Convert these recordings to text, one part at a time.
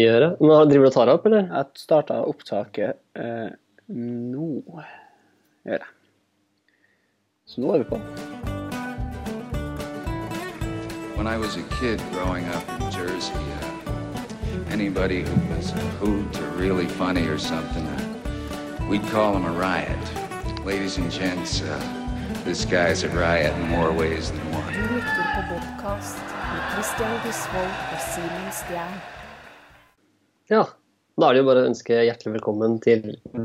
gjøre. Men Driver du og tar opp, eller? Jeg starta opptaket eh, nå, gjør jeg. Så nå er vi på. When I was a kid growing up in Jersey, uh, anybody who was a hoot or really funny or something, uh, we'd call him a riot. Ladies and gents, uh, this guy's a riot in more ways than one. Du lytter på podkast med Christian Gisvold og Simen Stjern. Ja. Da er det jo bare å ønske hjertelig velkommen til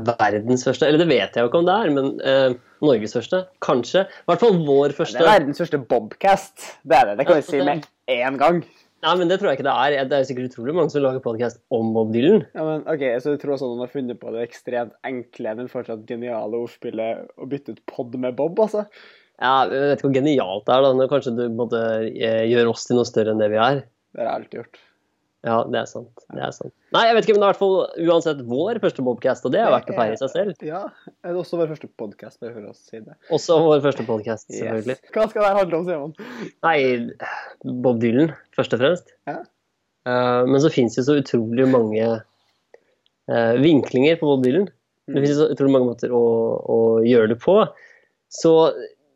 verdens første Eller det vet jeg jo ikke om det er, men eh, Norges første. Kanskje. I hvert fall vår første. Det er verdens første bobcast. Det er det. Det kan vi si med én gang. Nei, men det tror jeg ikke det er. Det er sikkert utrolig mange som lager podcast om Bob Dylan. Ja, men ok, Så du tror også noen har funnet på det ekstremt enkle, men fortsatt geniale ordspillet å bytte ut pod med Bob, altså? Ja, jeg vet ikke hvor genialt det er, da. Når kanskje du måtte gjøre eh, gjør oss til noe større enn det vi er. Det har jeg alltid gjort. Ja, det er sant. Det er sant. Nei, jeg vet ikke, men det er i hvert fall uansett vår første Bobcast, og det er verdt å feire seg selv. Ja. Det er også vår første podkast, bare for å si det. Også vår første podcast, selvfølgelig. Yes. Hva skal det handle om, Simon? Nei, Bob Dylan, først og fremst. Ja. Uh, men så fins det så utrolig mange uh, vinklinger på Bob Dylan. Det finnes så utrolig mange måter å, å gjøre det på. Så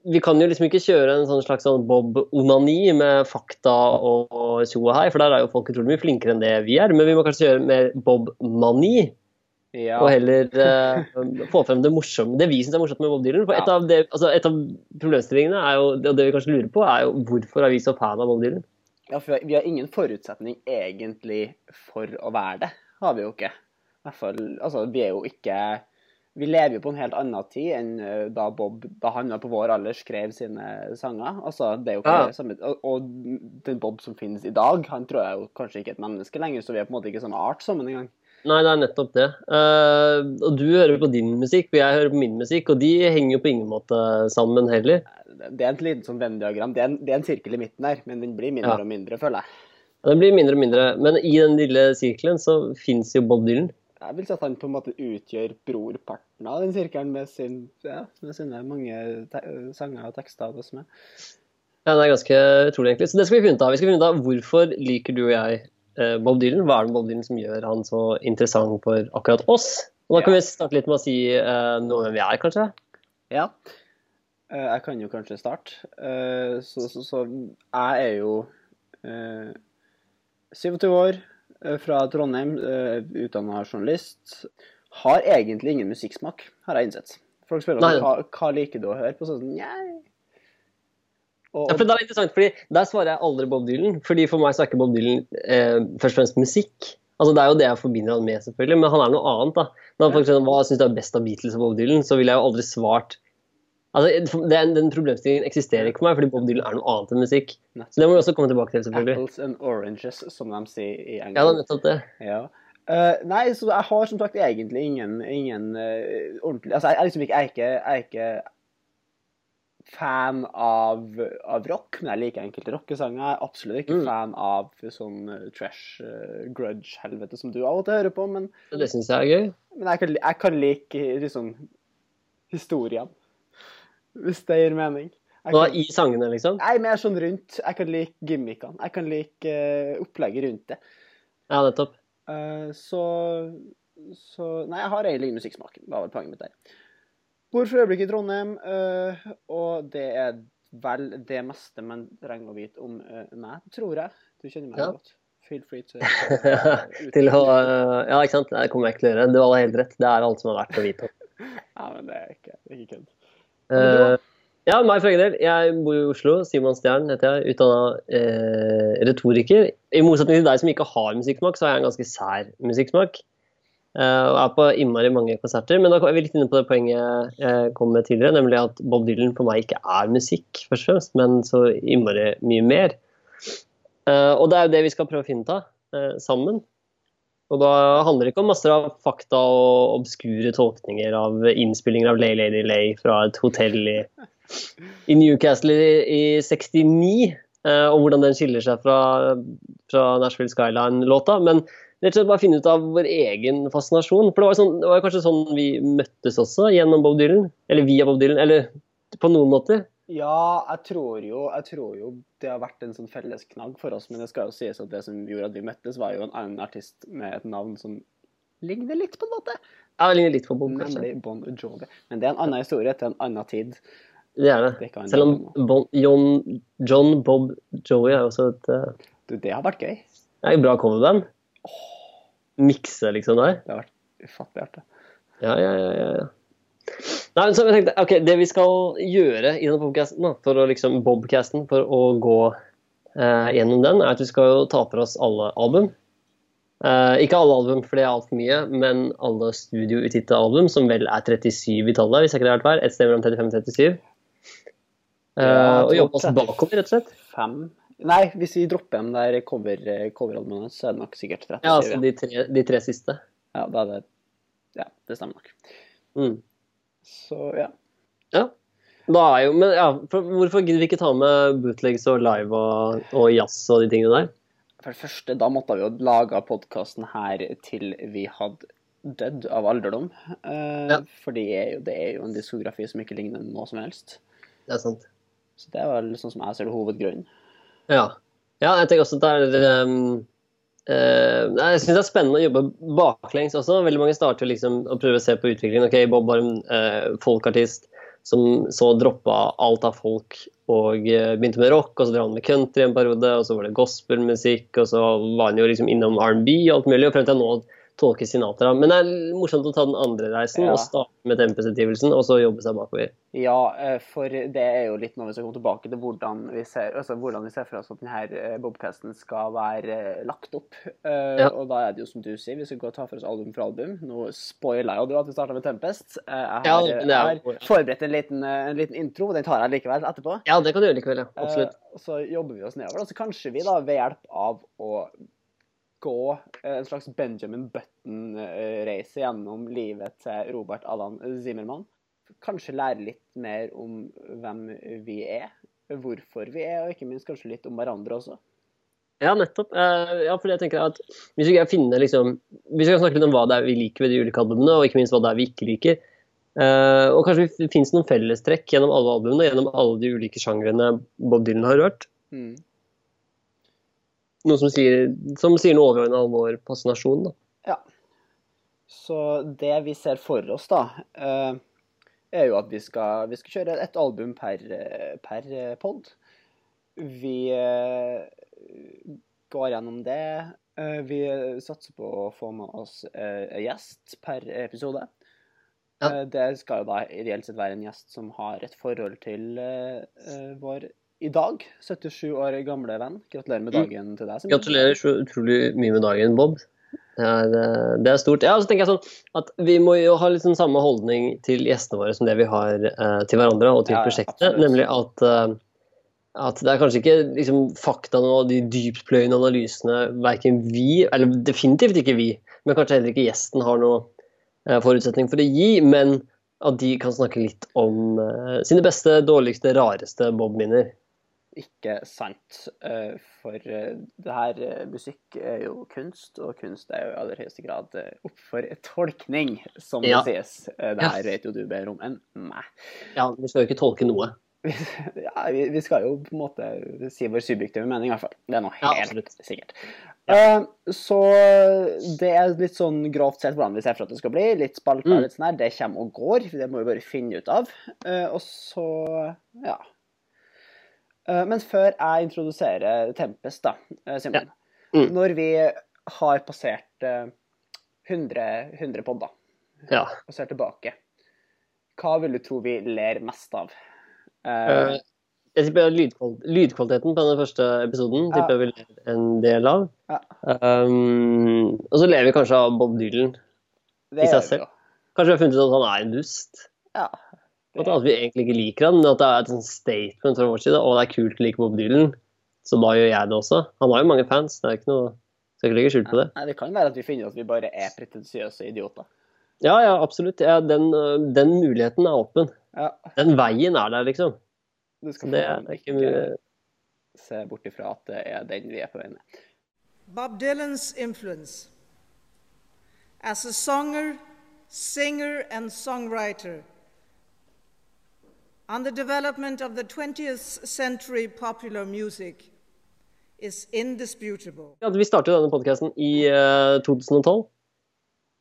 vi kan jo liksom ikke kjøre en sånn slags sånn Bob-onani med fakta og tjo og hei, for der er jo folk utrolig mye flinkere enn det vi er. Men vi må kanskje gjøre mer Bob-mani, Ja. og heller uh, få frem det morsomme, det vi syns er morsomt med Bob Dylan. For et Ja. av, det, altså et av problemstillingene er jo, og det vi kanskje lurer på, er jo hvorfor er vi så fan av Bob Dylan? Ja, for vi har ingen forutsetning egentlig for å være det. Har vi jo ikke. I hvert fall, altså, vi er jo ikke Vi lever jo på en helt annen tid enn eh, da Bob, da han var på vår alder, skrev sine sanger. Altså, det er jo ikke Ja. det samme og, og den Bob som finnes i dag, han tror jeg jo kanskje ikke er et menneske lenger, så vi er på en måte ikke samme art sammen engang. Nei, det er nettopp det. Uh, og du hører på din musikk, og jeg hører på min musikk, og de henger jo på ingen måte sammen heller. Det er et lite sånn Venn-diagram. Det, det er en sirkel i midten her, men den blir mindre Ja. og mindre, føler jeg. Den blir mindre og mindre, men i den lille sirkelen så fins jo Bob Dylan. Jeg vil si at han på en måte utgjør brorparten av den sirkelen med, sin, ja, med sine mange sanger og tekster. og er. Ja, det er ganske utrolig, egentlig. Så det skal vi finne ut av. Vi skal finne ut av hvorfor liker du og jeg eh, Bob Dylan? Hva er det Bob Dylan som gjør han så interessant for akkurat oss? Og da kan Ja. vi starte litt med å si uh, noe om hvem vi er, kanskje. Ja. Uh, Jeg kan jo kanskje starte. Uh, Så, så, så jeg er jo eh, 27 år, fra Trondheim, utdanna journalist. Har egentlig ingen musikksmak, har jeg innsett. Folk spør hva, hva liker du å høre på, sånn Njei. Og, Ja, for det er interessant, fordi Der svarer jeg aldri Bob Dylan. fordi For meg så er ikke Bob Dylan eh, først og fremst musikk. Altså Det er jo det jeg forbinder han med, selvfølgelig, men han er noe annet. da. Når han folk sier hva syns du er best av Beatles og Bob Dylan, så ville jeg jo aldri svart Altså, den, den problemstillingen eksisterer ikke for meg, fordi Bob Dylan er noe annet enn musikk. Så det må vi også komme tilbake til, selvfølgelig. Apples and oranges, som de sier i Ja, det er nettopp det. Ja. Uh, nei, så jeg har som sagt egentlig ingen, ingen uh, ordentlig Altså, jeg er liksom ikke, jeg er ikke, jeg er ikke fan av, av rock, men jeg liker enkelte rockesanger. Jeg er absolutt ikke Mm. fan av sånn eh, trash, uh, grudge-helvete som du av og til hører på, men, Det syns jeg er gøy. men jeg, kan, jeg kan like liksom historiene. Hvis det gir mening. Og kan, i sangene, liksom. nei, mer sånn rundt. Jeg kan like gimmickene. Jeg kan like uh, opplegget rundt det. Ja, nettopp. Uh, så, så Nei, jeg har egentlig ingen musikksmak. Det var vel poenget mitt der. Bor for øyeblikket i Trondheim, uh, og det er vel det meste man trenger å vite om uh, meg, tror jeg. Du kjenner meg Ja. godt. Feel free to til å Ja, ikke sant. Det kommer jeg ikke til å gjøre. Du har helt rett. Det er alt som er verdt å vite. Ja, men det er ikke, det er ikke kødd. Eh, ja, meg for egen del. Jeg bor i Oslo. Simon Stjern heter jeg. Utdanna eh, retoriker. I motsetning til deg som ikke har musikksmak, så har jeg en ganske sær musikksmak. Eh, og er på innmari mange konserter. Men da er vi litt inne på det poenget jeg kom med tidligere, nemlig at Bob Dylan for meg ikke er musikk, først og fremst, men så innmari mye mer. Eh, og det er jo det vi skal prøve å finne ut av eh, sammen. Og da handler det ikke om masse av fakta og obskure tolkninger av innspillinger av Lay Lady Lay fra et hotell i, i Newcastle i, i 69, eh, og hvordan den skiller seg fra, fra Nashville Skyline-låta. Men rett og slett bare finne ut av vår egen fascinasjon. For det var, sånn, det var kanskje sånn vi møttes også, gjennom Bob Dylan. Eller via Bob Dylan. Eller på noen måter. Ja, jeg tror, jo, jeg tror jo det har vært en sånn fellesknagg for oss, men det skal jo sies at det som gjorde at vi møttes, var jo en annen artist med et navn som ligner litt, på en måte. Ja, det ligner litt på Bob, kanskje. Nemlig Bon Jovi. Men det er en annen historie til en annen tid. Det er det. Det Selv om bon, John, John Bob Joey er også et uh... Du, det har vært gøy. det er bra coverband. Mikse, liksom, der. Det har vært ufattelig artig. Ja, ja, ja, ja. Nei, så jeg tenkte, ok, Det vi skal gjøre i denne podcasten, da, for å liksom, Bobcasten, for å gå eh, gjennom den, er at vi skal ta for oss alle album. Eh, ikke alle album, for det er altfor mye, men alle studioutgitte album, som vel er 37 i tallet, hvis jeg ikke det hørt feil. Et sted mellom 35 og 37. Eh, og jobbe oss 35. bakover, rett og slett. Fem Nei, hvis vi dropper de der cover, coveralbumene, så er det nok sikkert 37. Ja, altså de tre, de tre siste. Ja, det Ja, det stemmer nok. Mm. Så ja. Ja. Jo, men ja, for, Hvorfor gidder vi ikke ta med bootlegs og live og, og jazz og de tingene der? For det første, da måtte vi jo lage podkasten her til vi hadde dødd av alderdom. Eh, Ja. For det er, jo, det er jo en diskografi som ikke ligner noe som helst. Det er sant. Så det er vel sånn som jeg ser det hovedgrunnen. Ja. ja, jeg tenker også at det er um, nei, Jeg syns det er spennende å jobbe baklengs også. Veldig mange starter liksom å prøve å se på utviklingen. Ok, Bob var en uh, folkartist som så droppa alt av folk og uh, begynte med rock, og så drev han med country en periode, og så var det gospelmusikk, og så var han jo liksom innom R&B og alt mulig, og frem til nå tolker Sinatra. Men det er morsomt å ta den andre reisen Ja. og starte med tempesetivelsen, og så jobbe seg bakover. Ja, eh, for det er jo litt nå vi skal komme tilbake til hvordan vi ser, altså hvordan vi ser for oss at denne Bobcasten skal være eh, lagt opp. Eh, Ja. Og da er det jo som du sier, vi skal gå og ta for oss album for album. Nå spoiler jeg jo at vi starta med Tempest. Eh, Jeg har, jo- jeg har forberedt en liten, eh, en liten intro, den tar jeg likevel etterpå. Ja, det kan du gjøre likevel, ja. Absolutt. Eh, så jobber vi oss nedover. Og så kanskje vi da ved hjelp av å gå eh, en slags Benjamin Button-reise gjennom livet til Robert Allan Zimmermann, kanskje lære litt mer om hvem vi er, hvorfor vi er, og ikke minst kanskje litt om hverandre også. Ja, nettopp. Eh, ja, fordi jeg tenker at Hvis vi finne liksom, vi kan snakke litt om hva det er vi liker ved de ulike albumene, og ikke minst hva det er vi ikke liker. Eh, og kanskje det finnes noen fellestrekk gjennom alle albumene, gjennom alle de ulike sjangrene Bob Dylan har rørt. Mm. Noe som sier, som sier noe overordna om vår fascinasjon. da. Ja. Så det vi ser for oss, da, eh, er jo at vi skal, vi skal kjøre et album per, per eh, pod. Vi eh, går gjennom det. Vi satser på å få med oss en gjest per episode. Ja. Det skal jo da ideelt sett være en gjest som har et forhold til vår i dag 77 år gamle venn. Gratulerer med Mm. dagen til deg. Gratulerer så utrolig mye med dagen, Bob. Det er, eh, det er stort. Ja, og så tenker jeg sånn at Vi må jo ha sånn samme holdning til gjestene våre som det vi har eh, til hverandre og til Ja, prosjektet. absolutt. Nemlig at, eh, at det er kanskje ikke liksom, faktaene og de dyptpløyende analysene verken vi, eller definitivt ikke vi, men kanskje heller ikke gjesten har noe eh, forutsetning for å gi, men at de kan snakke litt om eh, sine beste, dårligste, rareste Bob-minner. Ikke sant. eh, For eh, det her eh, musikk er jo kunst, og kunst er jo i aller høyeste grad opp for tolkning, som Ja. det sies. Det her vet jo du bedre om enn meg. Ja, Vi skal jo ikke tolke noe. Ja, vi, vi skal jo på en måte si vår subjektive mening, i hvert fall. Det er noe helt ja, sikkert. Eh, Så det er litt sånn grovt sett hvordan vi ser for at det skal bli. Litt spalter, Mm. litt sånn her. Det kommer og går. Det må vi bare finne ut av. Og så, ja. Eh, Men før jeg introduserer Tempest, da, Simen. Simon. Mm. Når vi har passert eh, 100, 100 podder Ja. og ser tilbake, hva vil du tro vi ler mest av? Eh, Eh, Jeg tipper lydkval lydkvaliteten på den første episoden Ja. tipper jeg vi ler en del av. Ja. Um, og så ler vi kanskje av Bob Dylan. det i seg selv. Kanskje vi har funnet ut at han er en dust. Ja. At, at vi egentlig ikke liker han, men at det er et sånt statement fra vår side. Og det er kult å like Bob Dylan, så da gjør jeg det også. Han har jo mange fans, det er ikke noe Skal ikke legge skjul på det. Nei, det kan være at vi finner at vi bare er pretensiøse idioter. Ja, ja, absolutt. Ja, den, øh, den muligheten er åpen. Ja, Den veien er der, liksom. du skal Det er ikke mye se bort ifra at det er den vi er på vei med. Bob Dylan's influence. As a songer, singer, and songwriter, on the development of the 20th century popular music is indisputable. Ja, vi startet denne podkasten i uh, 2012.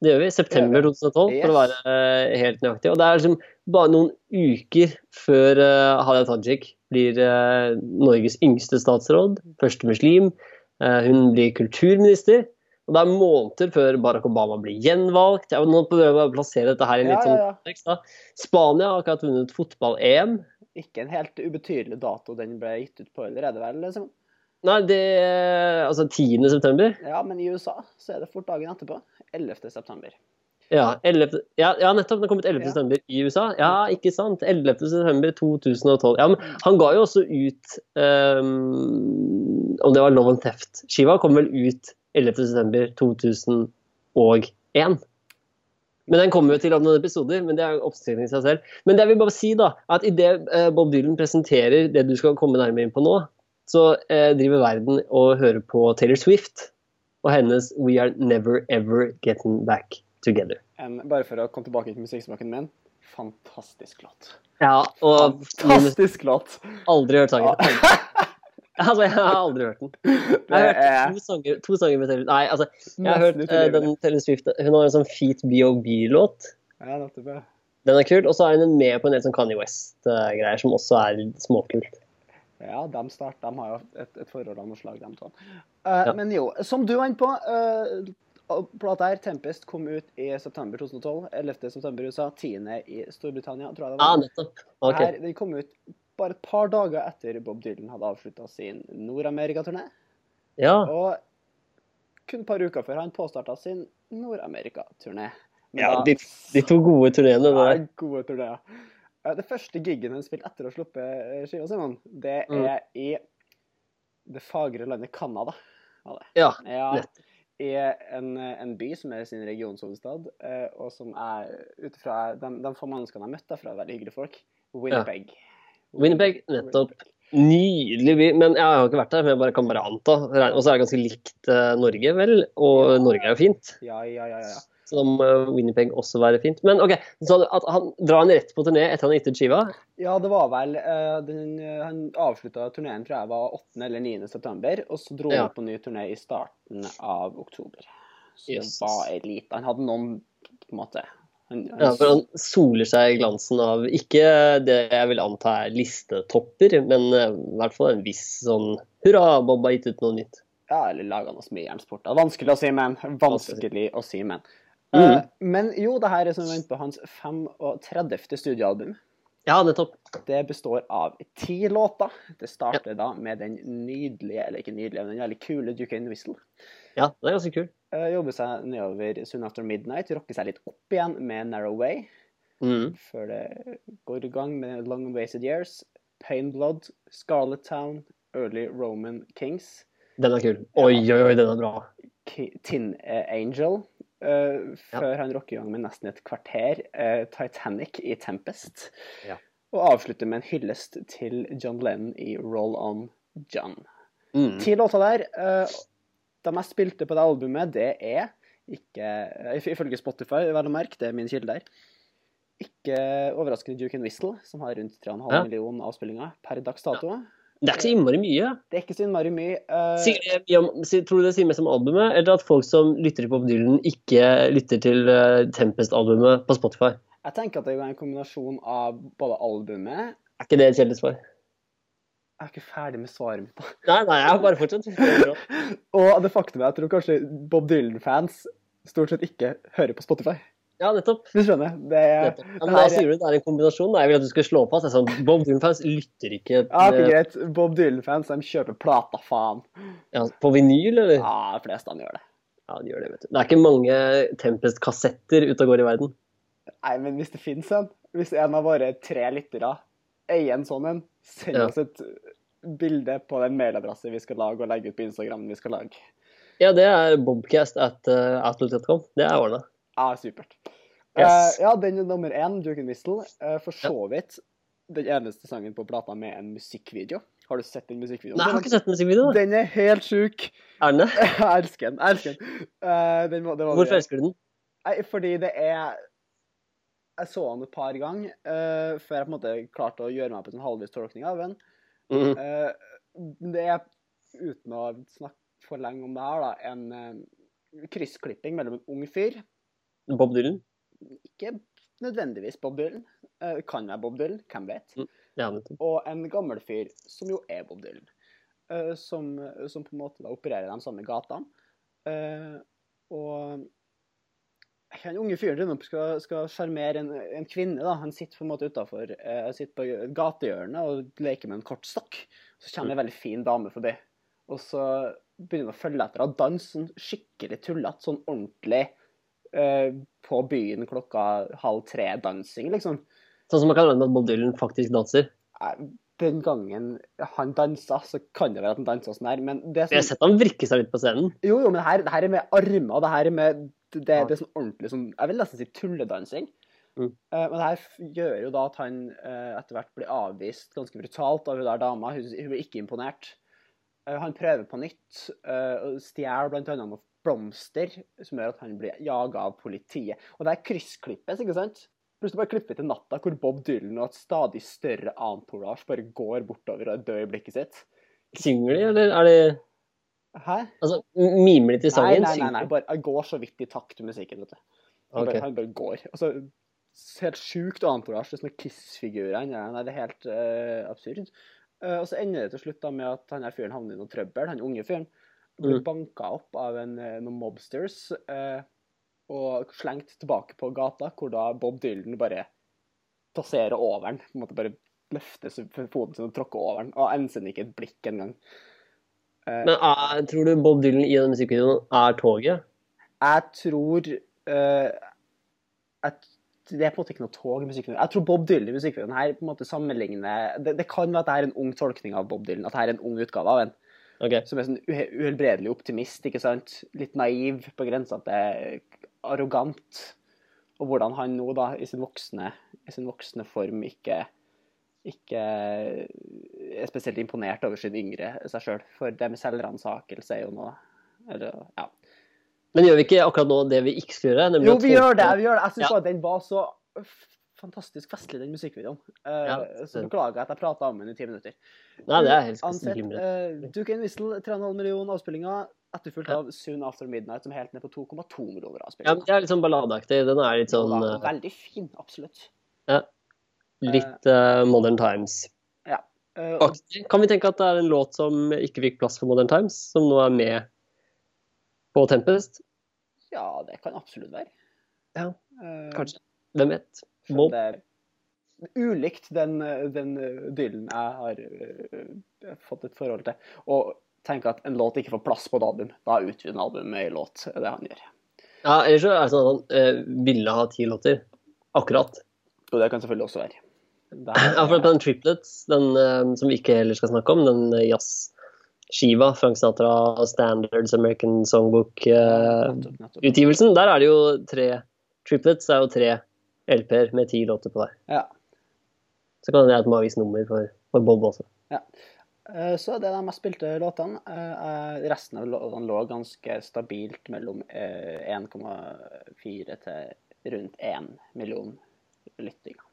Det gjør vi. September 2012, for å være uh, helt nøyaktig. Og det er liksom bare noen uker før uh, Hadia Tajik blir eh, Norges yngste statsråd, første muslim. Eh, hun blir kulturminister. Og det er måneder før Barack Obama blir gjenvalgt. Jeg, nå prøver jeg å plassere dette her i en Ja, litt sånn ja, ja. kontekst. da. Spania har akkurat vunnet fotball-EM. Ikke en helt ubetydelig dato den ble gitt ut på, eller er vel? Liksom. Nei, det Altså 10. september. Ja, men i USA så er det fort dagen etterpå. 11. september. Ja, 11, ja, ja, nettopp. Den kom ut 11. Ja. september i USA. Ja, ikke sant? 11. september 2012. Ja, men han ga jo også ut um, Om det var Love and Theft-skiva, kom vel ut 11. september 2001. Men den kommer jo til om noen episoder, men det er oppstilling i seg selv. Men det jeg vil bare si, da, at idet uh, Bob Dylan presenterer det du skal komme nærmere inn på nå, så eh, driver verden og hører på Taylor Swift og hennes We Are Never Ever Getting Back Together. En, bare for å komme tilbake til musikksmaken min. Fantastisk låt. Ja, og Fantastisk låt! aldri hørt sangen. Altså, jeg har aldri hørt den. Jeg har hørt to sanger, to sanger med Taylor Nei, altså, jeg har hørt uh, den Taylor Swift Hun har en sånn Feet BOB-låt. Ja. Den er kul. Og så er hun med på en del sånn Kanye West-greier som også er småkult. Ja, de start, de har jo et, et forhold av noe slag, de to. Uh, Ja. Men jo, som du var inne på, uh, plata her, Tempest, kom ut i september 2012. 11. september i USA, 10. i Storbritannia, tror jeg det Ja, Ah, nettopp. Okay. Her, den kom ut bare et par dager etter Bob Dylan hadde avslutta sin Nord-Amerika-turné. Ja. Og kun et par uker før han påstarta sin Nord-Amerika-turné. Ja da- de, de to gode turneene. der. Ja, gode turneer. Eh, Det første giggen han spilte etter å ha sluppet skiva, Simon, det Mm. er i det fagre landet Canada. Ja, Ja. I en, en by som er sin regionshovedstad, eh, og som er ut ifra de, de få menneskene jeg møtte derfra, veldig hyggelige folk. Winnipeg. Winnipeg, nettopp. Nydelig by. Men jeg har ikke vært der, men jeg bare kan bare anta. Og så er det ganske likt eh, Norge, vel? Og Ja. Norge er jo fint. Ja, ja, ja. ja. Så da må også være fint. Men OK, så at han drar han rett på turné etter han har gitt ut skiva? Ja, det var vel uh, den, Han avslutta turneen tror jeg var 8. eller 9. september, og så dro han Ja. på ny turné i starten av oktober. Så yes. det var ei lita Han hadde noen på en måte Ja, for han soler seg i glansen av ikke det jeg vil anta er listetopper, men eh, i hvert fall en viss sånn Hurra, Bob har gitt ut noe nytt. ja, eller laga noe som er jernsport. Vanskelig å si, men. Vanskelig å si, men. Mm. Uh, men jo, det her er som vent på hans 35. studioalbum. Ja, nettopp. Det består av ti låter. Det starter da med den nydelige, eller ikke nydelige, men den veldig kule Duke and Whistle. Ja, det er ganske kul. Uh, jobber seg nedover Soon After Midnight, rocker seg litt opp igjen med Narrow Way, Mm. før det går i gang med Long Wasted Years, Pain Blood, Scarlet Town, Early Roman Kings, Den er kul. Oi, oi, oi, den er bra. Tin eh, Angel, uh, før han rocker i gang med nesten et kvarter, uh, Titanic i Tempest, Ja. og avslutter med en hyllest til John Lennon i Roll On John. Mm. Ti låter der. Uh, de mest spilte på det albumet, det er ikke Ifølge Spotify, vel å merke, det er min kilde der. Ikke overraskende Duke and Whistle, som har rundt 3,5 Ja. millioner avspillinger per dags dato. Det er ikke så innmari mye. Det er ikke så innmari mye. Uh... Det mye tror du det sier mest om albumet, eller at folk som lytter til Bob Dylan, ikke lytter til eh, Tempest-albumet på Spotify? jeg tenker at det er en kombinasjon av både albumet Er ikke det et kjedelig svar? Jeg er ikke ferdig med svaret mitt. Nei, nei, jeg har bare fortsatt. Og det faktum er at jeg tror kanskje Bob Dylan-fans stort sett ikke hører på Spotify. Ja, nettopp. Du skjønner? Det nettopp. Ja, men da sier du det er en kombinasjon. da. Jeg vil at du skal slå fast. Det sånn, Bob Dylan-fans lytter ikke Ja, det er greit. Bob Dylan-fans de kjøper plata, faen. ja, på vinyl, eller? Ja, de fleste gjør det. Ja, de gjør det, vet du. Det er ikke mange Tempest-kassetter ute og går i verden. Nei, men hvis det finnes en, hvis en av våre tre lyttere eier en sånn en, send Ja. oss et bilde på den mailadresse vi skal lage og legge ut på Instagram vi skal lage. Ja, det er bobcast at uh, outlook.com. Det er ordna. Ja, supert. Yes. Eh, ja, den er nummer én, Duke and Whistle. Uh, for så vidt den eneste sangen på plata med en musikkvideo. Har du sett den musikkvideoen? Nei, jeg har ikke sett den musikkvideoen. Den er helt sjuk. Er den det? Jeg elsker den. Jeg elsker den. Uh, den var Hvorfor elsker du den? Nei, fordi det er jeg så den et par ganger før jeg på en måte klarte å gjøre meg på en halvvis tolkning av den. Mm Eh, det er, uten å snakke for lenge om det her, da, en kryssklipping mellom en ung fyr, Bob Dylan? Ikke nødvendigvis Bob Dylan, eh, kan være Bob Dylan, hvem vet, Ja, og en gammel fyr som jo er Bob Dylan, eh, som, som på en måte da opererer de samme gatene. Eh, og den unge fyren skal, skal sjarmere en, en kvinne. da, Han sitter på en måte utafor eh, sitter på et og leker med en kortstokk. Så kommer en veldig fin dame forbi, og så begynner han å følge etter av dansen. skikkelig tullete, sånn ordentlig eh, på byen klokka halv tre-dansing, liksom. Sånn som man kan regne med at Bob Dylan faktisk danser. Den gangen han dansa, så kan det være at han dansa sånn her, men det Jeg har som sett han vrikke seg litt på scenen. Jo, jo, men det her, det her er med armer. Det her er med det, det er sånn ordentlig sånn Jeg vil nesten si tulledansing. Mm. Uh, men det her gjør jo da at han uh, etter hvert blir avvist ganske brutalt av hun der dama. Hun, hun blir ikke imponert. Eh, han prøver på nytt uh, stjeler bl.a. noen blomster, som gjør at han blir jaga av politiet. Og det er kryssklippes, ikke sant? Plutselig bare klipper til natta hvor Bob Dylan og et stadig større entourage bare går bortover og dør i blikket sitt. Synger de, eller er de Hæ? Altså, mimer de til sangen? nei, nei, nei, nei, bare, jeg går så vidt i takt til musikken, vet du. Han, Ok. bare, han bare går. Altså, helt sjukt entourage, det er sånne Kiss-figurer. han er- Nei, det er helt uh, absurd. Eh, og så ender det til slutt da med at han her fyren havner i noe trøbbel, han unge fyren. Blir Mm. banka opp av en, eh, noen mobsters eh, og slengt tilbake på gata, hvor da Bob Dylan bare passerer over den. På en måte bare løfter foten sin og tråkker over den, og enser ikke et blikk engang. Men er, tror du Bob Dylan i den musikkvideoen er toget? Jeg tror eh, at Det er på en måte ikke noe tog i musikkvideoen. Jeg tror Bob Dylan i musikkvideoen her på en måte sammenligner det, det kan være at det er en ung tolkning av Bob Dylan. At det er en ung utgave av en Okay. som er sånn uhe- uhelbredelig optimist. ikke sant? Litt naiv, på grensa til arrogant. Og hvordan han nå, da, i sin voksne, i sin voksne form, ikke ikke er spesielt imponert over sin yngre seg sjøl. For det med selvransakelse er jo noe Eller, ja. Men gjør vi ikke akkurat nå det vi ikke skal gjøre? Jo, vi gjør det. vi gjør det. Jeg syns Ja. bare den var så fantastisk festlig, den musikkvideoen. Uh, Ja, så beklager jeg at jeg prata om den i ti minutter. Nei, det er helt Ansett, uh, Duke and Whistle, 3,5 millioner avspillinger. Etterfulgt av Soon After Midnight, som er helt ned på 2,2 millioner avspillinger. Ja, det er litt sånn balladeaktig. Den er litt sånn uh, eh, veldig fin, absolutt. litt uh, Modern Times. Ja. Eh. Kan vi tenke at det er en låt som ikke fikk plass for Modern Times, som nå er med på Tempest? ja, det kan absolutt være. Ja, Eh, Kanskje. Hvem vet? Må. Det er ulikt den, den dylen jeg har eh, fått et forhold til. Og tenk at en låt ikke får plass på et album. Da utvider en album med en låt. Det er han gjør. Ja, ellers så er det sånn at han eh, ville ha ti låter. Akkurat. Og det kan selvfølgelig også være. Det Ja, for den Triplets, den som vi ikke heller skal snakke om, den eh, jazzskiva, Frank Sinatra, Standards, American Songbook-utgivelsen, Nettopp, nettopp. der er det jo tre Triplets er jo tre LP-er med ti låter på hver. Ja. Så kan det være et magisk nummer for, for Bob også. Ja. Så det er de mest spilte låtene. Eh, eh, Resten av låtene lå ganske stabilt mellom eh, 1,4 til rundt 1 million lyttinger.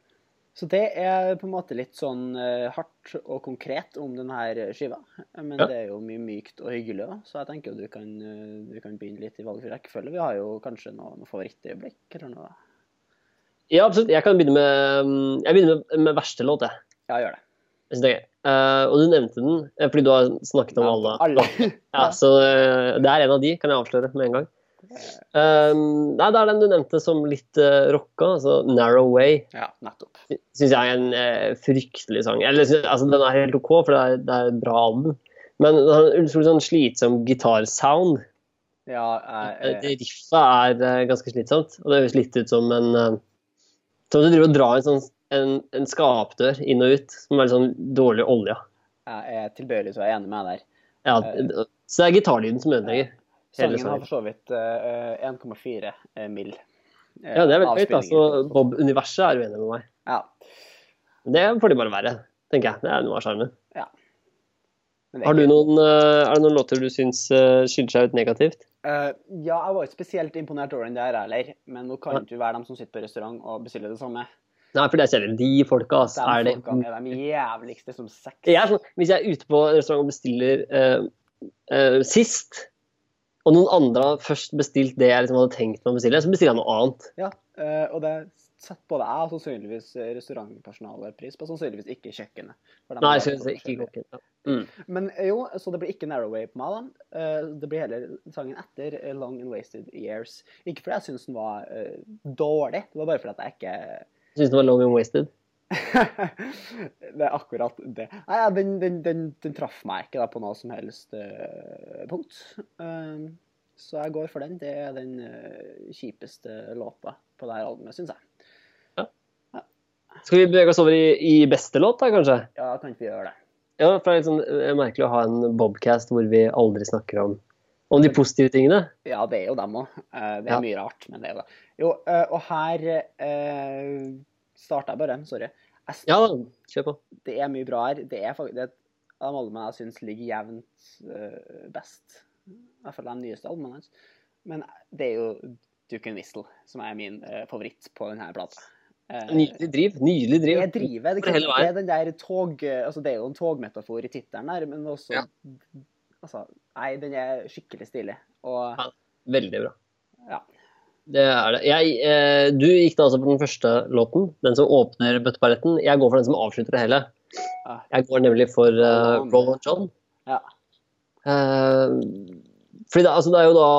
Så det er på en måte litt sånn eh, hardt og konkret om denne skiva. Men Ja. det er jo mye mykt og hyggelig òg, så jeg tenker du kan, eh, du kan begynne litt i valgfri rekkefølge. Vi har jo kanskje noen favorittøyeblikk eller noe. Ja, absolutt. Jeg kan begynne med, mm, jeg begynner med, med verste låt, jeg. Ja, gjør det. Jeg synes det er gøy. Eh, og du nevnte den fordi du har snakket om alle. alle. Ja, så uh, det er en av de, kan jeg avsløre med en gang. Um, nei, det er den du nevnte som litt uh, rocka, altså 'Narrow Way'. ja, nettopp. Syns jeg er en uh, fryktelig sang. Eller, altså, den er helt OK, for det er, det er et bra album. Men den har en utrolig sånn slitsom gitarsound. Ja, Eh, jeg, riffet er eh, ganske slitsomt, og det høres litt ut som en uh, Som om du driver og drar en, sånn, en, en skapdør inn og ut, som er litt sånn dårlig olje. jeg er tilbøyelig til å være enig med deg der. Ja, Eh. så det er gitarlyden som ødelegger. Sangen har for så vidt uh, 1,4 mil. mill. eh, Ja, det er veldig høyt. Altså, Bob-universet er uenig med meg. Ja. Det får de bare være, tenker jeg. Det er noe av sjarmen. Ja. Har du noen, eh, er det noen låter du syns eh, skiller seg ut negativt? Uh, ja, jeg var ikke spesielt imponert over den der heller, men nå kan ikke være dem som sitter på restaurant og bestiller det samme. Nei, for det er kjedelig. De folka, Altså, De Er det er de jævligste som sex. jeg er sånn, Hvis jeg er ute på restaurant og bestiller uh, uh, sist, og noen andre har først bestilt det jeg liksom hadde tenkt meg å bestille, så bestiller jeg noe annet. Ja, eh, og det setter både jeg og sannsynligvis restaurantpersonalet pris på, sannsynligvis ikke kjøkkenet. Nei, jeg synes ikke kjøkkenet. Ja. Mm. Men eh, jo, så det blir ikke Narrowway på meg, da. Eh, Det blir heller sangen etter Long and Wasted Years. Ikke fordi jeg syns den var dårlig, det var bare fordi jeg ikke Syns den var long and wasted. det er akkurat det. Nei, ja, den, den, den, den traff meg ikke da, på noe som helst uh, punkt. Uh, så jeg går for den. Det er den uh, kjipeste låta på det her albumet, syns jeg. Skal vi bevege oss over i, i beste låt, da, kanskje? Ja, kan ikke vi gjøre det? Ja, for det er litt sånn eh, merkelig å ha en bobcast hvor vi aldri snakker om, om de positive tingene. Ja, det er jo dem òg. Det er Ja. mye rart, men det er jo det. Jo, og her starta jeg bare. Sorry. Jeg, Ja kjør på. Det er mye bra her. Det er faktisk det et av albumene jeg syns ligger jevnt uh, best. I hvert fall de nyeste albumene hans. Men det er jo Duke and Whistle som er min uh, favoritt på denne plata. Eh, Nydelig driv. Nydelig driv. Det driver. Det, det er den der tog... Altså, det er jo en togmetafor i tittelen her, men også Ja. Altså, nei, den er skikkelig stilig. Og Ja. Veldig bra. Det er det. Jeg, eh, du gikk da altså på den første låten, den som åpner bøtteballetten. Jeg går for den som avslutter det hele. Jeg går nemlig for uh, Roll On. John. ja. Eh, fordi det, altså det er jo da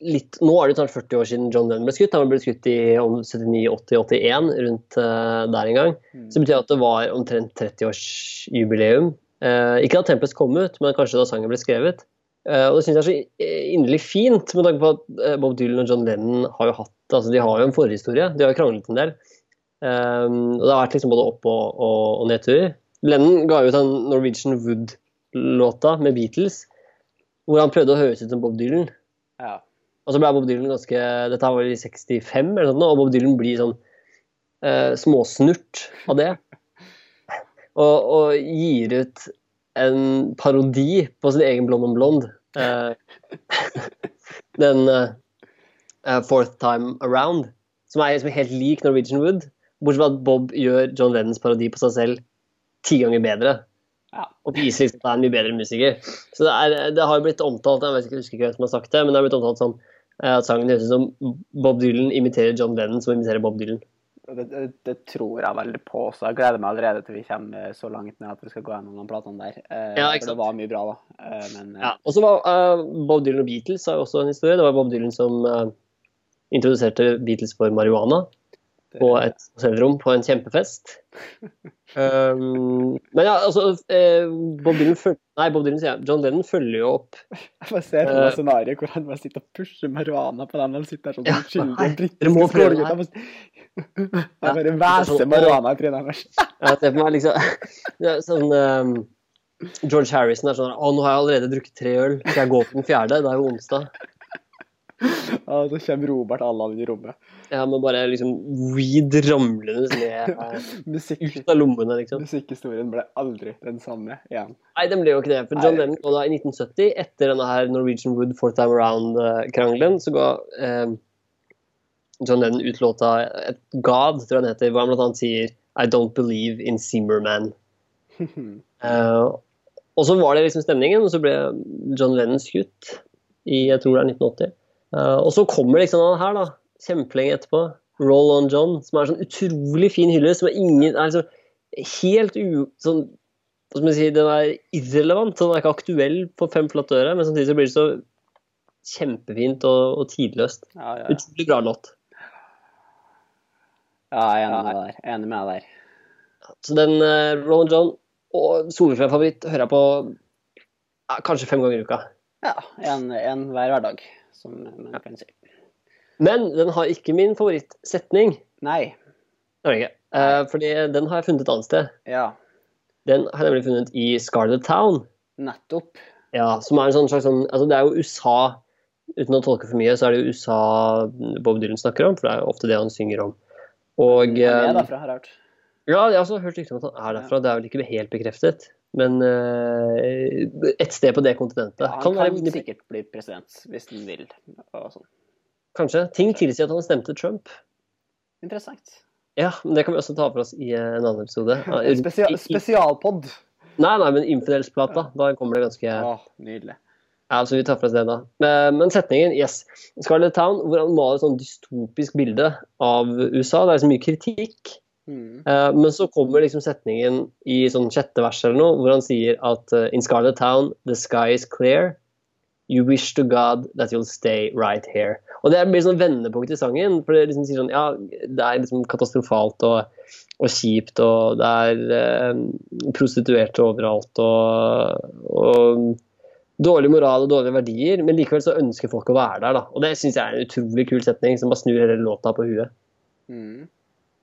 litt Nå er det snart 40 år siden John Lennon ble skutt. Han ble skutt i 79, 80, 81, rundt uh, der en gang. Mm. Så det betyr at det var omtrent 30-årsjubileum. Uh, ikke da Tempest kom ut, men kanskje da sangen ble skrevet. Eh, og det syns jeg er så i- inderlig fint, med tanke på at eh, Bob Dylan og John Lennon har jo hatt altså de har jo en forhistorie. De har jo kranglet en del. Um, og det har vært liksom både opp- og, og, og nedturer. Lennon ga ut den Norwegian Wood-låta med Beatles, hvor han prøvde å høres ut som Bob Dylan. ja. Og så ble Bob Dylan ganske Dette var i 65, eller noe, og Bob Dylan blir sånn eh, småsnurt av det. Og, og gir ut en parodi på sin egen Blond on Blond. Uh, den uh, Fourth Time Around, som er, som er helt lik Norwegian Wood. Bortsett fra at Bob gjør John Lennons parodi på seg selv ti ganger bedre. Ja. Og viser liksom at han er en mye bedre musiker. Så det, er, det har jo blitt omtalt jeg vet ikke, jeg husker ikke hvem som har sagt det, men det har blitt omtalt som eh, at sangen høres ut som Bob Dylan imiterer John Lennon, som imiterer Bob Dylan. Det, det, det tror jeg veldig på, også. jeg gleder meg allerede til vi kommer så langt ned at vi skal gå gjennom de platene der. Eh, Ja, for det var mye bra, da. Eh, men eh, Ja. Og så var uh, Bob Dylan og Beatles har jo også en historie. Det var Bob Dylan som uh, introduserte Beatles for marihuana på et hotellrom på en kjempefest. Um, men ja, altså eh, Bob Dylan følger Nei, Bob Dylan sier jeg. John Lennon følger jo opp jeg bare ser for eh, meg scenarioet hvor han bare sitter og pusher marihuana på dem. De sitter der sånn Ja, må prøve det skålgutter. her. Jeg bare hveser sånn, marihuana i trynet deres. Jeg ser for meg liksom er sånn um, George Harrison er sånn Å, nå har jeg allerede drukket tre øl. Skal jeg gå på den fjerde? Det er jo onsdag. Og så kommer Robert Allan inn i rommet. Ja, men bare liksom weed ramlende ned eh, ut av lommene, liksom. musikkhistorien ble aldri den samme igjen. Nei, den ble jo ikke det. For John. Lennon og da i 1970, etter denne her Norwegian Wood Four Time Around-krangelen, så ga eh, John Lennon ut låta et God, tror jeg den heter, hvor han blant annet sier I don't believe in Zimmerman. uh, og så var det liksom stemningen, og så ble John Lennon skutt i jeg tror det er 1980. Eh, og så kommer liksom han her, da, kjempelenge etterpå, Roll On John, som er en sånn utrolig fin hylle. som er ingen er liksom helt u... Sånn, hva skal man si, den er irrelevant, så den er ikke aktuell på fem flate øre, men samtidig så blir det så kjempefint og, og tidløst. Ja, ja, ja. Utrolig bra låt. ja jeg er enig med deg der. Enig med deg der. Så den uh, Roll On John og solfrefavoritt hører jeg på ja, kanskje fem ganger i uka. Ja, en, en hver hverdag, som man kan si. Men den har ikke min favorittsetning. Nei. Det har ikke. Eh, fordi den har jeg funnet et annet sted. Ja, Den har jeg nemlig funnet i Scarlet Town. nettopp. Ja, som er en sånn slags sånn Altså, det er jo USA Uten å tolke for mye, så er det jo USA Bob Dylan snakker om, for det er jo ofte det han synger om. Og Han er eh, derfra, har jeg hørt. Ja, jeg har også hørt rykter om at han er derfra. Det er vel ikke helt bekreftet. Men uh, et sted på det kontinentet. Ja, han kan kan, være, sikkert bli president hvis han vil. Sånn. kanskje. Ting tilsier at han stemte Trump. Interessant. Ja, men det kan vi også ta for oss i eh, en annen episode. En spesialpod. Nei, nei, men Infidelsplata. Da kommer det ganske Åh, nydelig. Ja, så vi tar for oss det, da. Men setningen, yes. Scarlet Town, hvor han maler et sånn dystopisk bilde av USA. Det er så mye kritikk. Mm. Eh, Men så kommer liksom setningen i sånn sjette vers eller noe, hvor han sier at uh, In Scarlet Town, the sky is clear. You wish to God that you'll stay right here. Og det blir sånn vendepunkt i sangen. For det liksom sier sånn Ja, det er liksom katastrofalt og, og kjipt, og det er uh, prostituerte overalt, og, og dårlig moral og dårlige verdier, men likevel så ønsker folk å være der, da. Og det syns jeg er en utrolig kul setning, som bare snur hele låta på huet. Mm.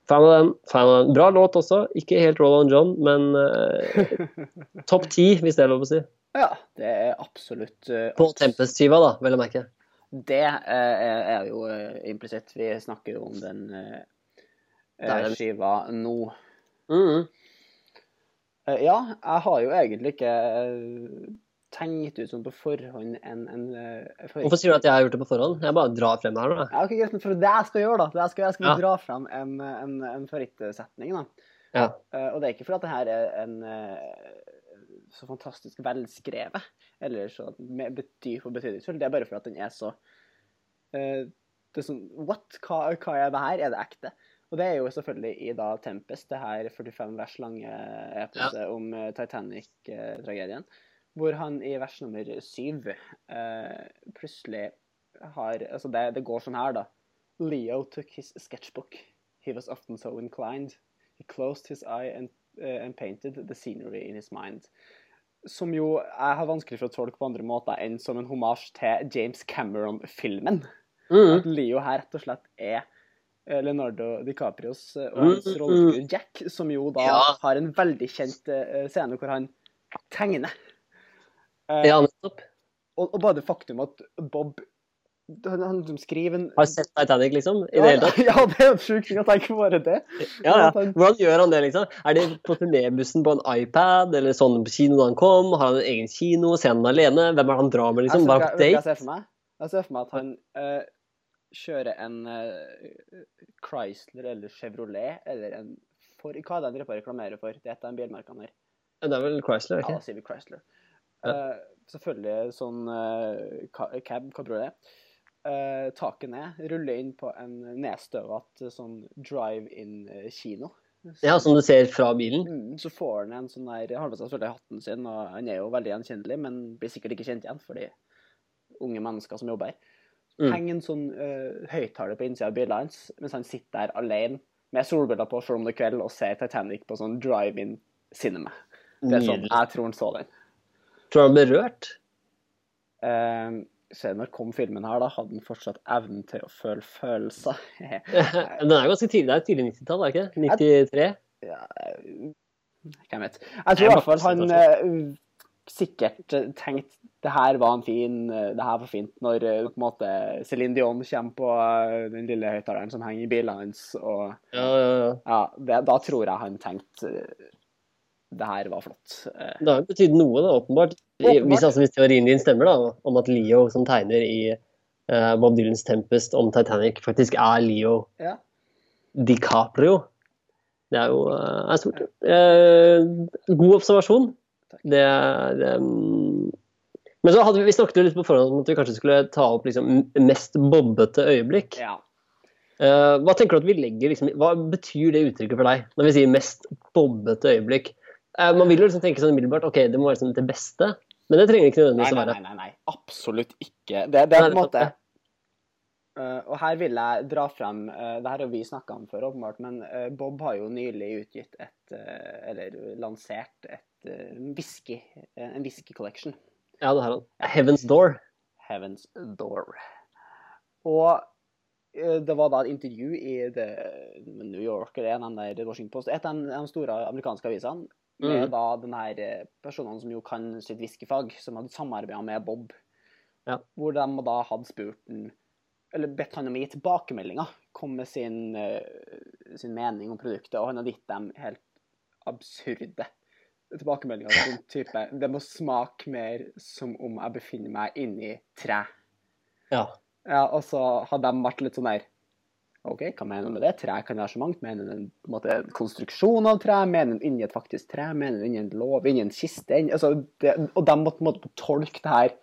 Fan av den. fan av den. Bra låt også. Ikke helt Roland John, men uh, topp ti, hvis det er lov å si. Ja, det er absolutt uh, På Tempest-skiva, da, vel å merke. Det uh, er, er jo implisitt. Vi snakker jo om den skiva nå. Mhm. Eh, ja, jeg har jo egentlig ikke tenkt ut sånn på forhånd en, en eh, favoritt. Hvorfor sier du at jeg har gjort det på forhånd? Jeg bare drar frem her, da. Ja, ok, greit, for det jeg skal gjøre, da. Det jeg skal, jeg skal Ja. dra frem en, en, en favorittsetning. da. Ja. Uh, og det er ikke fordi at det her er en uh, så fantastisk velskrevet, eller så med betyr for betydningsfull. Det er bare fordi at den er så uh, det er sånn, What? Hva, hva er det her? Er det ekte? Og det er jo selvfølgelig i da Tempest, det her 45 vers lange eposet om eh, Titanic-tragedien, hvor han i vers nummer syv eh, plutselig har Altså, det, det går sånn her, da. Leo took his sketchbook. He was often so inclined. He closed his eye and, uh, and painted the scenery in his mind. Som jo jeg har vanskelig for å tolke på andre måter enn som en hommage til James Cameron-filmen. Mm. At Leo her rett og slett er eh, Leonardo DiCaprios eh, og hans Mm, rollefigur Jack, som jo da har en veldig kjent scene hvor han tegner. Eh, Ja, nettopp. og, og bare det faktum at Bob han, han som skriver en Har sett Titanic, liksom? I det ja, hele tatt? ja, det er jo sjuk ting å tenke på bare det. Ja, ja. Hvordan gjør han det, liksom? Er det på turnébussen på en iPad, eller sånn på kino da han kom? Har han en egen kino? Ser han alene? Hvem er det han drar med, liksom? Bare på date? jeg ser for meg? Jeg ser for meg at han uh, kjører en uh, Chrysler eller Chevrolet eller en for, Hva er det han reklamerer for? Det er et av bilmerkene her. Det er vel Chrysler, Ja, ikke da sier vi Chrysler. Eh, selvfølgelig sånn eh, ca- cab, kabriolet. Uh, taket ned, rulle inn på en nedstøvete sånn drive-in-kino. Ja, som du ser fra bilen? Mm, så får han en sånn der Har med seg selvfølgelig hatten sin, og han er jo veldig gjenkjennelig, men blir sikkert ikke kjent igjen fordi unge mennesker som jobber her. Mm. Henger en sånn uh, høyttaler på innsida av bilen hans mens han sitter der alene med solbriller på selv om det er kveld og ser Titanic på sånn drive-in cinema. Det er sånn, Jeg tror han så den. Tror du han ble rørt? Uh, se, når kom filmen her, da? Hadde han fortsatt evnen til å føle følelser? Den er ganske tidlig. Det er tidlig 90-tall, er det ikke? 93? ja, hvem vet. Jeg tror i hvert fall han eh, sikkert tenkte det her var en fin eh, Det her var fint når eh, på en måte Céline Dion kommer på den lille høyttaleren som henger i bilen hans, og Ja, ja, ja. ja, det, da tror jeg han tenkte det her var flott. Eh, Det har jo betydd noe, da, åpenbart. Åpenbart. Hvis, altså, hvis teorien din stemmer, da, om at Leo som tegner i uh, Bob Dylans 'Tempest' om Titanic, faktisk er Leo Ja. DiCaprio. Det er jo uh, er stort. Uh, god observasjon. Det, Det um... Men så hadde vi, vi snakket jo litt på forhånd om at vi kanskje skulle ta opp liksom, mest bobbete øyeblikk. ja. Uh, hva tenker du at vi legger liksom, Hva betyr det uttrykket for deg når vi sier mest bobbete øyeblikk? Eh, man vil jo liksom tenke sånn umiddelbart ok, det må være sånn det beste, men det trenger ikke nødvendigvis å være. nei, nei, nei. Absolutt ikke. Det, det er på en måte Eh, og her vil jeg dra frem uh, Det her har vi snakka om før, åpenbart, men uh, Bob har jo nylig utgitt et Eller lansert et whisky, en whisky collection. Ja, det har han. Heaven's Door. Heaven's Door. Og det var da et intervju i The New York eller en av de Washington Post, et av de store amerikanske avisene, med mm. da den her eh, personene som jo kan sitt whiskyfag, som hadde samarbeida med Bob. Ja. Hvor de da hadde spurt den Eller bedt han om å gi tilbakemeldinger. Kom med sin, eh, sin mening om produktet, og han hadde gitt dem helt absurde tilbakemeldinger som type Det må smake mer som om jeg befinner meg inni tre. Ja. Ja, og så hadde de vært litt sånn der OK, hva mener du med det? Tre kan være så mangt. Mener en, måte, en konstruksjon av tre? Mener du inni et faktisk tre? Mener du inni en låv? Inni en kiste? Inn, Altså, det, og de måtte på en måte tolke det her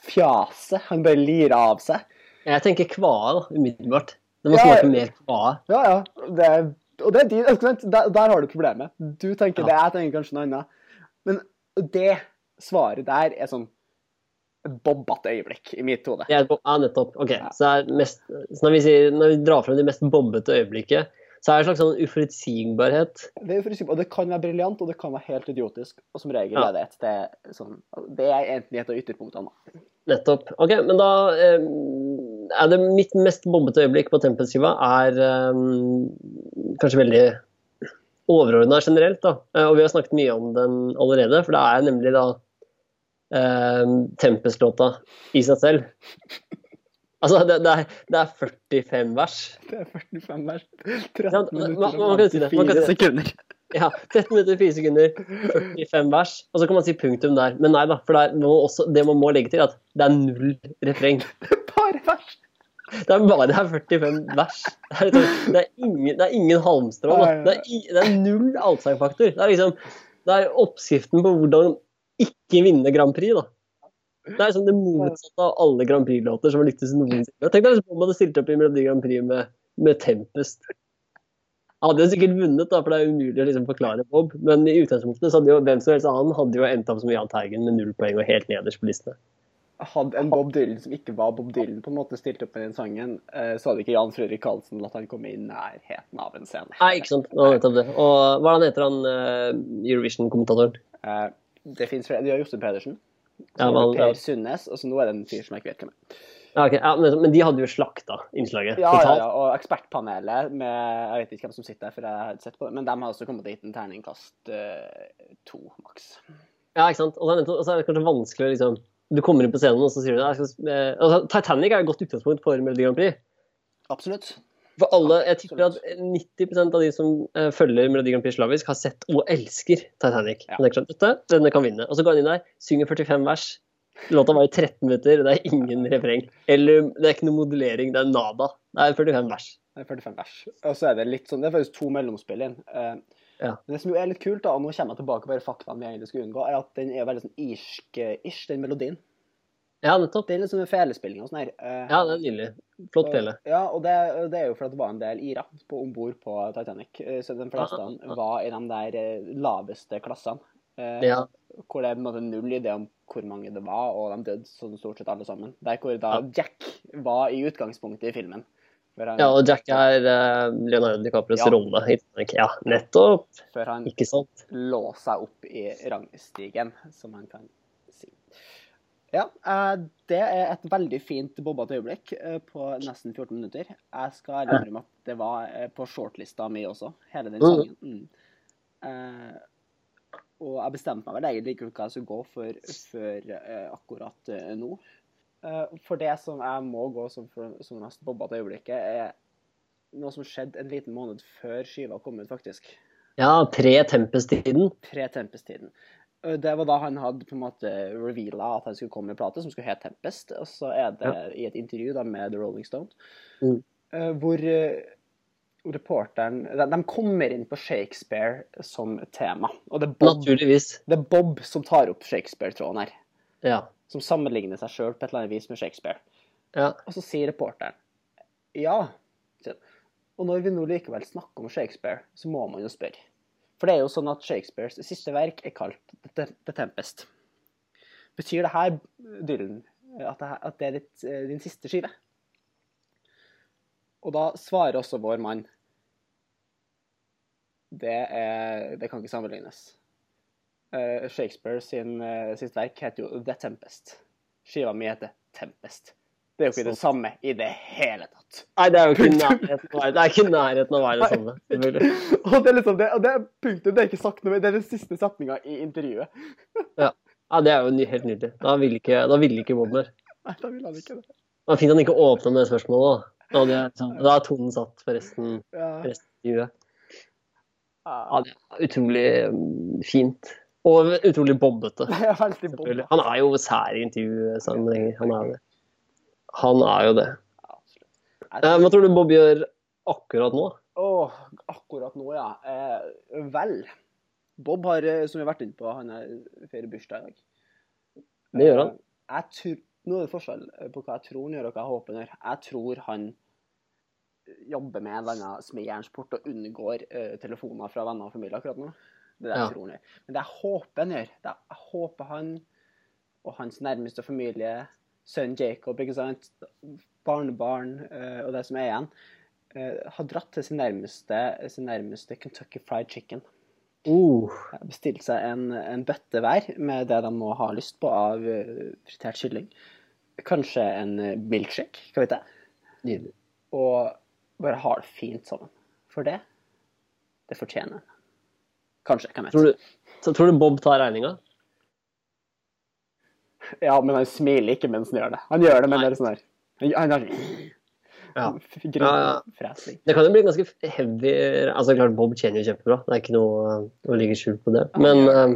fjaset han bare lirer av seg. Jeg tenker kvae, da, umiddelbart. Det må Ja, smake mer kvae. Ja, ja. Det, og det er din, ikke? Der, der har du problemet. Du tenker Ja. det, jeg tenker kanskje noe annet. Men det svaret der er sånn bobbete øyeblikk i mitt hode. Det ja, nettopp. Ok, Så, mest, så når, vi sier, når vi drar frem det mest bobbete øyeblikket, så er det en slags sånn uforutsigbarhet. Det, er uforutsigbar, og det kan være briljant, og det kan være helt idiotisk. Og som regel Ja. er det et sted sånn Det er enten et av ytterpunktene. Nettopp. Ok, men da eh, er det mitt mest bobbete øyeblikk på Tempest-skiva er eh, kanskje veldig overordna generelt, da. Eh, og vi har snakket mye om den allerede, for det er nemlig da eh, Tempest-låta i seg selv. Altså, det, det, er, det er 45 vers. Det er 45 vers. 13 man- minutter det, og det. 54 sekunder. Ja, 13 minutter, 4 sekunder, 45 vers. Og så kan man si punktum der. Men nei da, for det, er, også, det man må legge til, at det er null refreng. Bare vers. Det er bare det er 45 vers. Det er, liksom, det er ingen, det er ingen halmstrå. Det, er, det er null allsangfaktor. Det er liksom det er oppskriften på hvordan ikke vinne Grand Prix. da. Det er som det motsatte av alle Grand Prix-låter som har lyktes noensinne. Tenk deg om man hadde stilt opp i Melodi Grand Prix med, med Tempest. Han hadde jo sikkert vunnet, da, for det er umulig å liksom forklare Bob. Men i utgangspunktet så hadde jo hvem som helst annen hadde jo endt opp som Jahn Teigen med null poeng og helt nederst på listene. Hadde en Bob Dylan som ikke var Bob Dylan, på en måte stilt opp med den sangen, eh, så hadde ikke Jan Fredrik Karlsen latt han komme i nærheten av en scene. Nei, ikke sant. Nå, nettopp det. Og hva er heter han eh, Eurovision-kommentatoren? Eh, det finnes flere. De har Jostein Pedersen. Ja, har men- ja. Per Sundnes, og så nå er det en fyr som jeg ikke vet hvem er. Ja, ok. ja, men, men de hadde jo slakta innslaget Ja, ja, ja, og ekspertpanelet med Jeg vet ikke hvem som sitter der, for jeg har sett på det, men de har også kommet gitt en terningkast uh, to, maks. Ja, ikke sant. Og så er det, kanskje vanskelig å liksom Du kommer inn på scenen og så sier du det. eh, altså, Titanic er et godt utgangspunkt for Melodi Grand Prix. Absolutt. For alle, Jeg tipper at 90% av de som eh, følger Melodi Grand Prix slavisk, har sett og elsker Titanic. Ja. Sånn, denne kan vinne. Og så går han inn der, synger 45 vers. Låta var i 13 minutter, det er ingen refreng. Eller det er ikke noe modellering, det er nada. Det er 45 vers. Det er 45 vers. Og så er det litt sånn Det er faktisk to mellomspill inn. Eh, Ja. Men det som jo er litt kult, da, og nå kommer jeg tilbake på de faktaene vi egentlig skulle unngå, er at den er veldig sånn irsk-ish, den melodien. Ja, nettopp. Det er sånn felespilling og sånn her. Eh, Ja, det er nydelig. Flott fele. Ja, og det, det er jo fordi det var en del irer på om bord på Titanic. Eh, Så de fleste ja, ja. var i de der eh, laveste klassene. Ja. Hvor det er på en måte null idé om hvor mange det var, og de døde sånn stort sett alle sammen. Der hvor da Jack var i utgangspunktet i filmen. Han, Ja, og Jack er uh, Leonardo DiCaprios Ja. rolle i Titanic. Ja, nettopp. før han Ikke sant? lå seg opp i rangstigen, som han kan. Ja, eh, det er et veldig fint bobbete øyeblikk eh, på nesten 14 minutter. Jeg skal innrømme at det var eh, på shortlista mi også, hele den Mm. sangen. Mm. Og jeg bestemte meg vel egentlig ikke hva jeg skulle gå for før akkurat nå. For det som jeg må gå som, for, som nesten bobbete øyeblikket, er noe som skjedde en liten måned før skiva kom ut, faktisk Ja, pre-Tempest-tiden. pre-Tempest-tiden. Eh, Det var da han hadde på en måte reveala at han skulle komme med en plate som skulle hete Tempest. Og så er det i et intervju da med The Rolling Stone Mm. eh, hvor eh, reporteren de, de kommer inn på Shakespeare som tema. Og det er Bob, det er Bob som tar opp Shakespeare-tråden her. Ja. Som sammenligner seg sjøl på et eller annet vis med Shakespeare. ja. Og så sier reporteren ja. Og når vi nå likevel snakker om Shakespeare, så må man jo spørre. For det er jo sånn at Shakespeares siste verk er kalt The, Tempest. Betyr det her, Dylan, at det, er ditt, eh, din siste skive? Og da svarer også vår mann det, er, det kan ikke sammenlignes. Shakespeare's Shakespeare sin, eh, sitt verk heter jo The Tempest. Skiva mi heter Tempest. Det er jo ikke det samme i det hele tatt. Nei, det er jo ikke nærheten av det er ikke nærheten av å være det samme. selvfølgelig. og det er liksom det, og det er punktum, det er ikke sagt noe, det er den siste setninga i intervjuet. Ja, det er jo helt nydelig. Da ville ikke, da ville ikke Bob mer. Nei, da ville han ikke det. Det var fint han ikke åpna med det spørsmålet. Da, da, jeg, liksom- da er tonen satt for resten, Ja. resten av intervjuet. Ja, det er utrolig mm, fint. Og utrolig bobbete. Det. Han er jo sær i intervjusammenhenger. Han er det. Han er jo det. Eh, Hva tror du Bob gjør akkurat nå? Åh, akkurat nå, ja. Eh, vel. Bob har, eh, som vi har vært inne på, han er feirer bursdag i dag. Det gjør han. Eh, Jeg tror, nå er det forskjell på hva jeg tror han gjør og hva jeg håper han gjør. Jeg tror han jobber med en eller annen smijernsport og unngår uh, telefoner fra venner og familie akkurat nå. Det er det jeg Ja. tror han gjør. Men det jeg håper han gjør, det jeg håper han og hans nærmeste familie, sønn Jacob, ikke sant, barnebarn uh, og det som er igjen, uh, har dratt til sin nærmeste, sin nærmeste Kentucky Fried Chicken. Uh, Bestilt seg en, en bøtte hver med det de må ha lyst på av eh, fritert kylling. Kanskje en milkshake, hva vet jeg. nydelig. Og bare ha det fint sammen. For det, det fortjener en. Kanskje, hvem vet. Tror du, så tror du Bob tar regninga? Ja, men han smiler ikke mens han gjør det. Han gjør det, men det er sånn her. Han, han har Ja. ja. Det kan jo bli ganske heavy Altså klart Bob tjener jo kjempebra, det er ikke noe å ligge skjult på det. Men eh,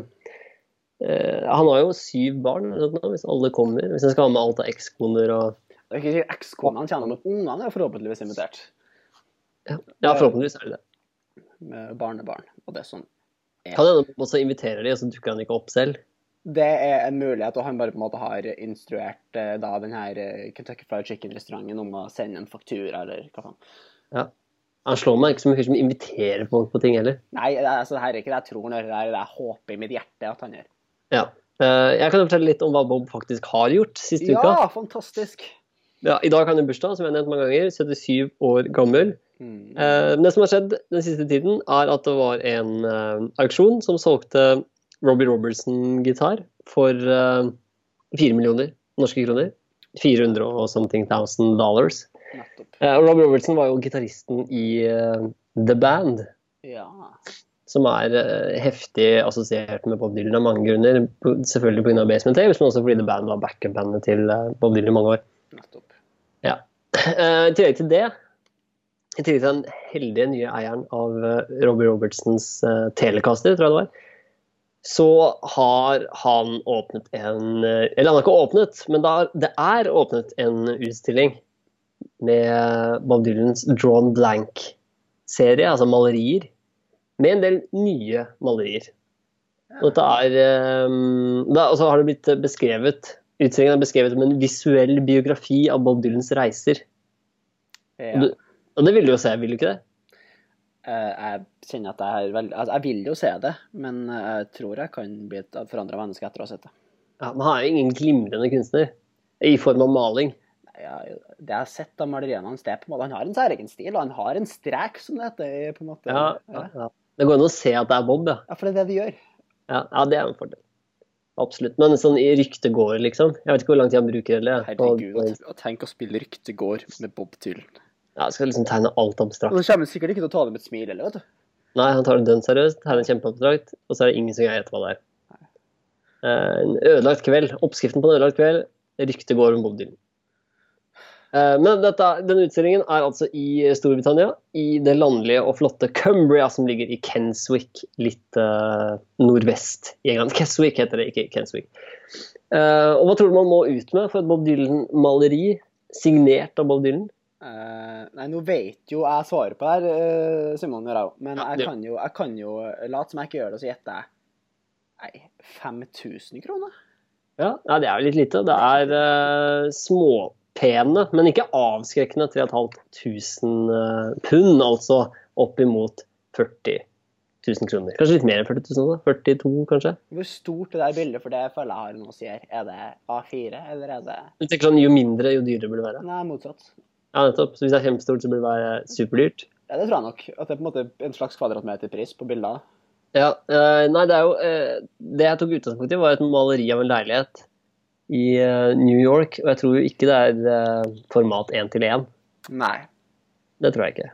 eh, han har jo syv barn, hvis alle kommer. Hvis han skal ha med alt av ekskoner og Det er ikke sikkert ekskonene tjener, men ungene er forhåpentligvis invitert. Ja, ja forhåpentligvis er det det. Med barnebarn. Og det er sånn Kan hende også inviterer de, og så dukker han ikke opp selv. Det er en mulighet, og han bare på en måte har instruert eh, da den her eh, Kentucky Fried Chicken-restauranten om å sende en faktura, eller hva faen. Ja. Han slår meg ikke som en fyr som inviterer folk på ting heller. Nei, altså, det her er ikke det jeg tror han gjør, det er det jeg håper i mitt hjerte at han gjør. Ja. Eh, jeg kan jo fortelle litt om hva Bob faktisk har gjort siste uka. Ja, fantastisk! Ja, I dag har han en bursdag, som jeg har nevnt mange ganger. 77 år gammel. Mm. Det som har skjedd den siste tiden, er at det var en auksjon som solgte Robbie Robertson-gitar for uh, 4 millioner norske kroner. 400 og something thousand dollars. Eh, og Robbie Robertson var jo gitaristen i uh, The Band, Ja. som er eh, heftig assosiert med Bob Dylan av mange grunner. På- Selvfølgelig pga. Basement Tapes, men også fordi The Band var backup-bandet til eh, Bob Dylan i mange år. Nettopp. Ja. Eh, I tillegg til det, i tillegg til den heldige nye eieren av eh, Robbie Robertsons eh, Telecaster, tror jeg det var, så har han åpnet en Eller han har ikke åpnet, men det er, åpnet en utstilling med Bob Dylans Drawn Blank-serie, altså malerier, med en del nye malerier. Og dette er, eh, Og så har det blitt beskrevet Utstillingen er beskrevet som en visuell biografi av Bob Dylans reiser. Ja. Og det vil du jo se, vil du ikke det? Eh, Jeg kjenner at jeg veldig altså, Jeg vil jo se det, men eh, jeg tror jeg kan bli et forandra menneske etter å ha sett det. Ja, men han er jo ingen glimrende kunstner i form av maling. Ja, det jeg har sett av maleriene hans, det er på en måte Han har en særegen stil, og han har en strek, som det heter. på en måte. Ja, ja, ja. Det går an å se at det er Bob, ja. Ja, for det er det de gjør. Ja, ja det er en fordel. Absolutt. Men sånn i ryktegård, liksom. Jeg vet ikke hvor lang tid han bruker det. Herregud, og tenk å spille ryktegård med Bob Dylan. Ja, skal liksom tegne alt Og abstrakt. så kommer han sikkert ikke til å ta det med et smil, eller, vet du. Nei, han tar det dønn seriøst, tegner kjempeabstrakt, og så er det ingen som greier hva det er. Eh, en ødelagt kveld. Oppskriften på en ødelagt kveld. Ryktegård om Bob Dylan. Eh, men dette, denne utstillingen er altså i Storbritannia, i det landlige og flotte Cumbria, som ligger i Kenswick, litt uh, nordvest i England. Keswick heter det, ikke Kenswick. Uh, og hva tror du man må ut med for et Bob Dylan-maleri signert av Bob Dylan? Eh, nei, nå vet jo jeg svaret på det her, eh, Simon gjør jeg jo. Men Ja, jeg, kan jo, jeg kan jo late som jeg ikke gjør det, og så gjetter jeg Nei, 5000 kroner? Ja, nei, det er jo litt lite. Det er uh, småpene, men ikke avskrekkende 3500 uh, pund, altså opp imot 40 000 kroner. Kanskje litt mer enn 40 000, da? 42 kanskje? Hvor stort er det bildet, for det føler jeg har noe å si her. Er det A4, eller er det Du tenker sånn, Jo mindre, jo dyrere burde det være. Nei, motsatt. Ja, nettopp. Så hvis det er kjempestort, så burde det være superdyrt. Ja, det tror jeg nok. At det er på en måte en slags kvadratmeterpris på bildene. Ja, eh, nei, det er jo eh, Det jeg tok utgangspunkt i, var et maleri av en leilighet i eh, New York, og jeg tror jo ikke det er format én til én. Nei. Det tror jeg ikke.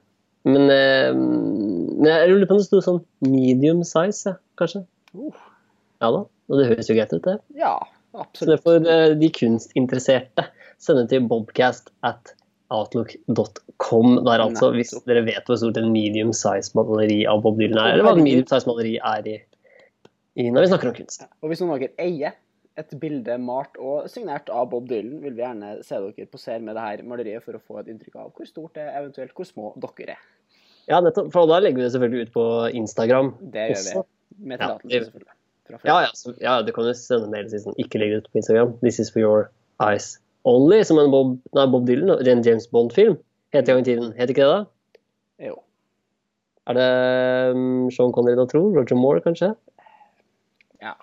Men, men jeg lurer på om det sto sånn medium size, ja, kanskje. Uh, Ja da. Og det høres jo greit ut, det. ja, absolutt. Så det får de kunstinteresserte sende til bobcast at outlook.com der, altså. Hvis dere vet hvor stort en medium size maleri av Bob Dylan er, eller hva en medium size maleri er i, i når vi snakker om kunst. Og hvis noen av dere eier et bilde malt og signert av Bob Dylan, vil vi gjerne se dere posere med det her maleriet for å få et inntrykk av hvor stort det er, eventuelt hvor små dere er. Ja, nettopp. For da legger vi det selvfølgelig ut på Instagram. Det gjør også. vi. Med tillatelse, selvfølgelig. Ja, ja, så, ja, du kan jo sende mail si sånn, ikke legg det ut på Instagram. This is for your eyes only, som en Bob, nei, Bob Dylan, en James Bond-film. Het i gang i tiden. Het ikke det da? Jo. Er det um, Sean Connery da, tror? Roger Moore, kanskje? Ja.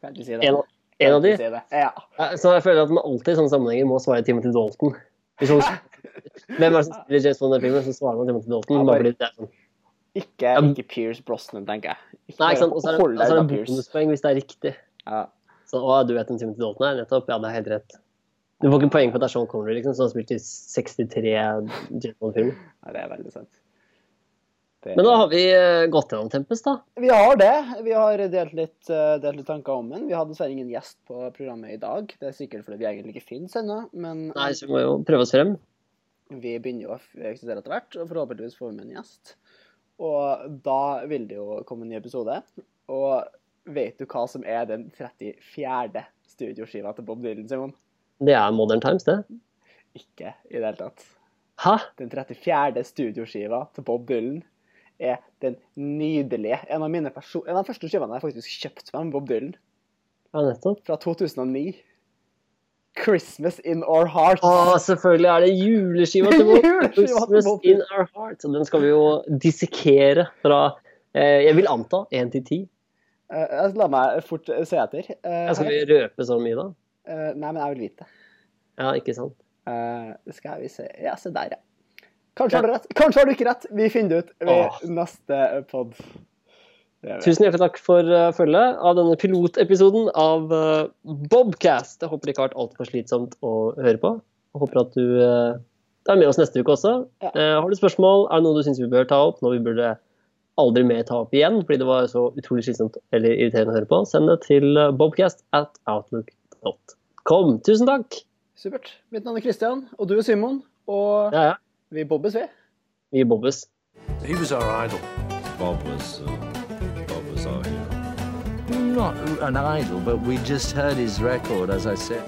Kan ikke si det. En, en av de? Si. Ja. Så jeg føler at man alltid i sånne sammenhenger må svare Timothy Dalton. Man, hvem er det som spiller James Bond i filmen, så svarer man Timothy Dalton. Ja, Bare det sånn. Ikke, ikke Pierce Brosnan, tenker jeg. Ikke Nei, ikke sant? Og så er det, hold og deg så unna det Pierce. bonuspoeng hvis det er riktig. Ja. Så, å, du vet hvem Timothy Dalton er? Nettopp. Ja, det er helt rett. Du får ikke poeng for at det er Sean Connery, liksom, som har spilt i 63 James. Nei, det er veldig sant. Det- Men da har vi eh, gått gjennom Tempest, da. Vi har det. Vi har delt litt, eh, delt litt tanker om den. Vi har dessverre ingen gjest på programmet i dag. Det er sikkert fordi vi egentlig ikke finnes ennå, men Nei, så vi må jo prøve oss frem. vi begynner jo å eksistere etter hvert, og forhåpentligvis får vi med en gjest. Og da vil det jo komme en ny episode. Og vet du hva som er den 34. studioskiva til Bob Dylan, Simon? Det er Modern Times, det. Ikke i det hele tatt. Hæ? Den 34. studioskiva til Bob Dylan er den nydelige En av, mine en av de første skivene jeg faktisk kjøpte meg med Bob Dylan, Ja, nettopp. fra 2009. 'Christmas in Our Hearts'. Å, selvfølgelig er det juleskiva til Bob. Christmas in our hearts. Den skal vi jo dissekere fra eh, Jeg vil anta 1 til 10. Uh, la meg fort eh, se etter. Uh, skal vi røpe så mye, da? Eh, nei, men jeg vil vite. Ja, ikke sant? Uh, skal vi se Ja, se der, ja. Kanskje har du rett. Kanskje har du ikke rett. Vi finner det ut ved Åh. neste pod. Gjør vi. Tusen hjertelig takk for uh, følget av denne pilotepisoden av eh, Bobcast. Jeg håper det ikke har vært altfor slitsomt å høre på. Jeg håper at du eh, er med oss neste uke også. Ja. Eh, har du spørsmål, er det noe du syns vi bør ta opp, når vi burde aldri mer ta opp igjen, fordi det var så utrolig slitsomt eller irriterende å høre på, send det til eh, bobcast at outlook.com. Tusen takk! Supert. Mitt navn er Kristian, og du er Simon. Og Ja, ja. vi bobbes, vi. Vi bobbes. He was our idol. Bob was, uh, Bob was our hero. Not an idol, but we just heard his record, as I said.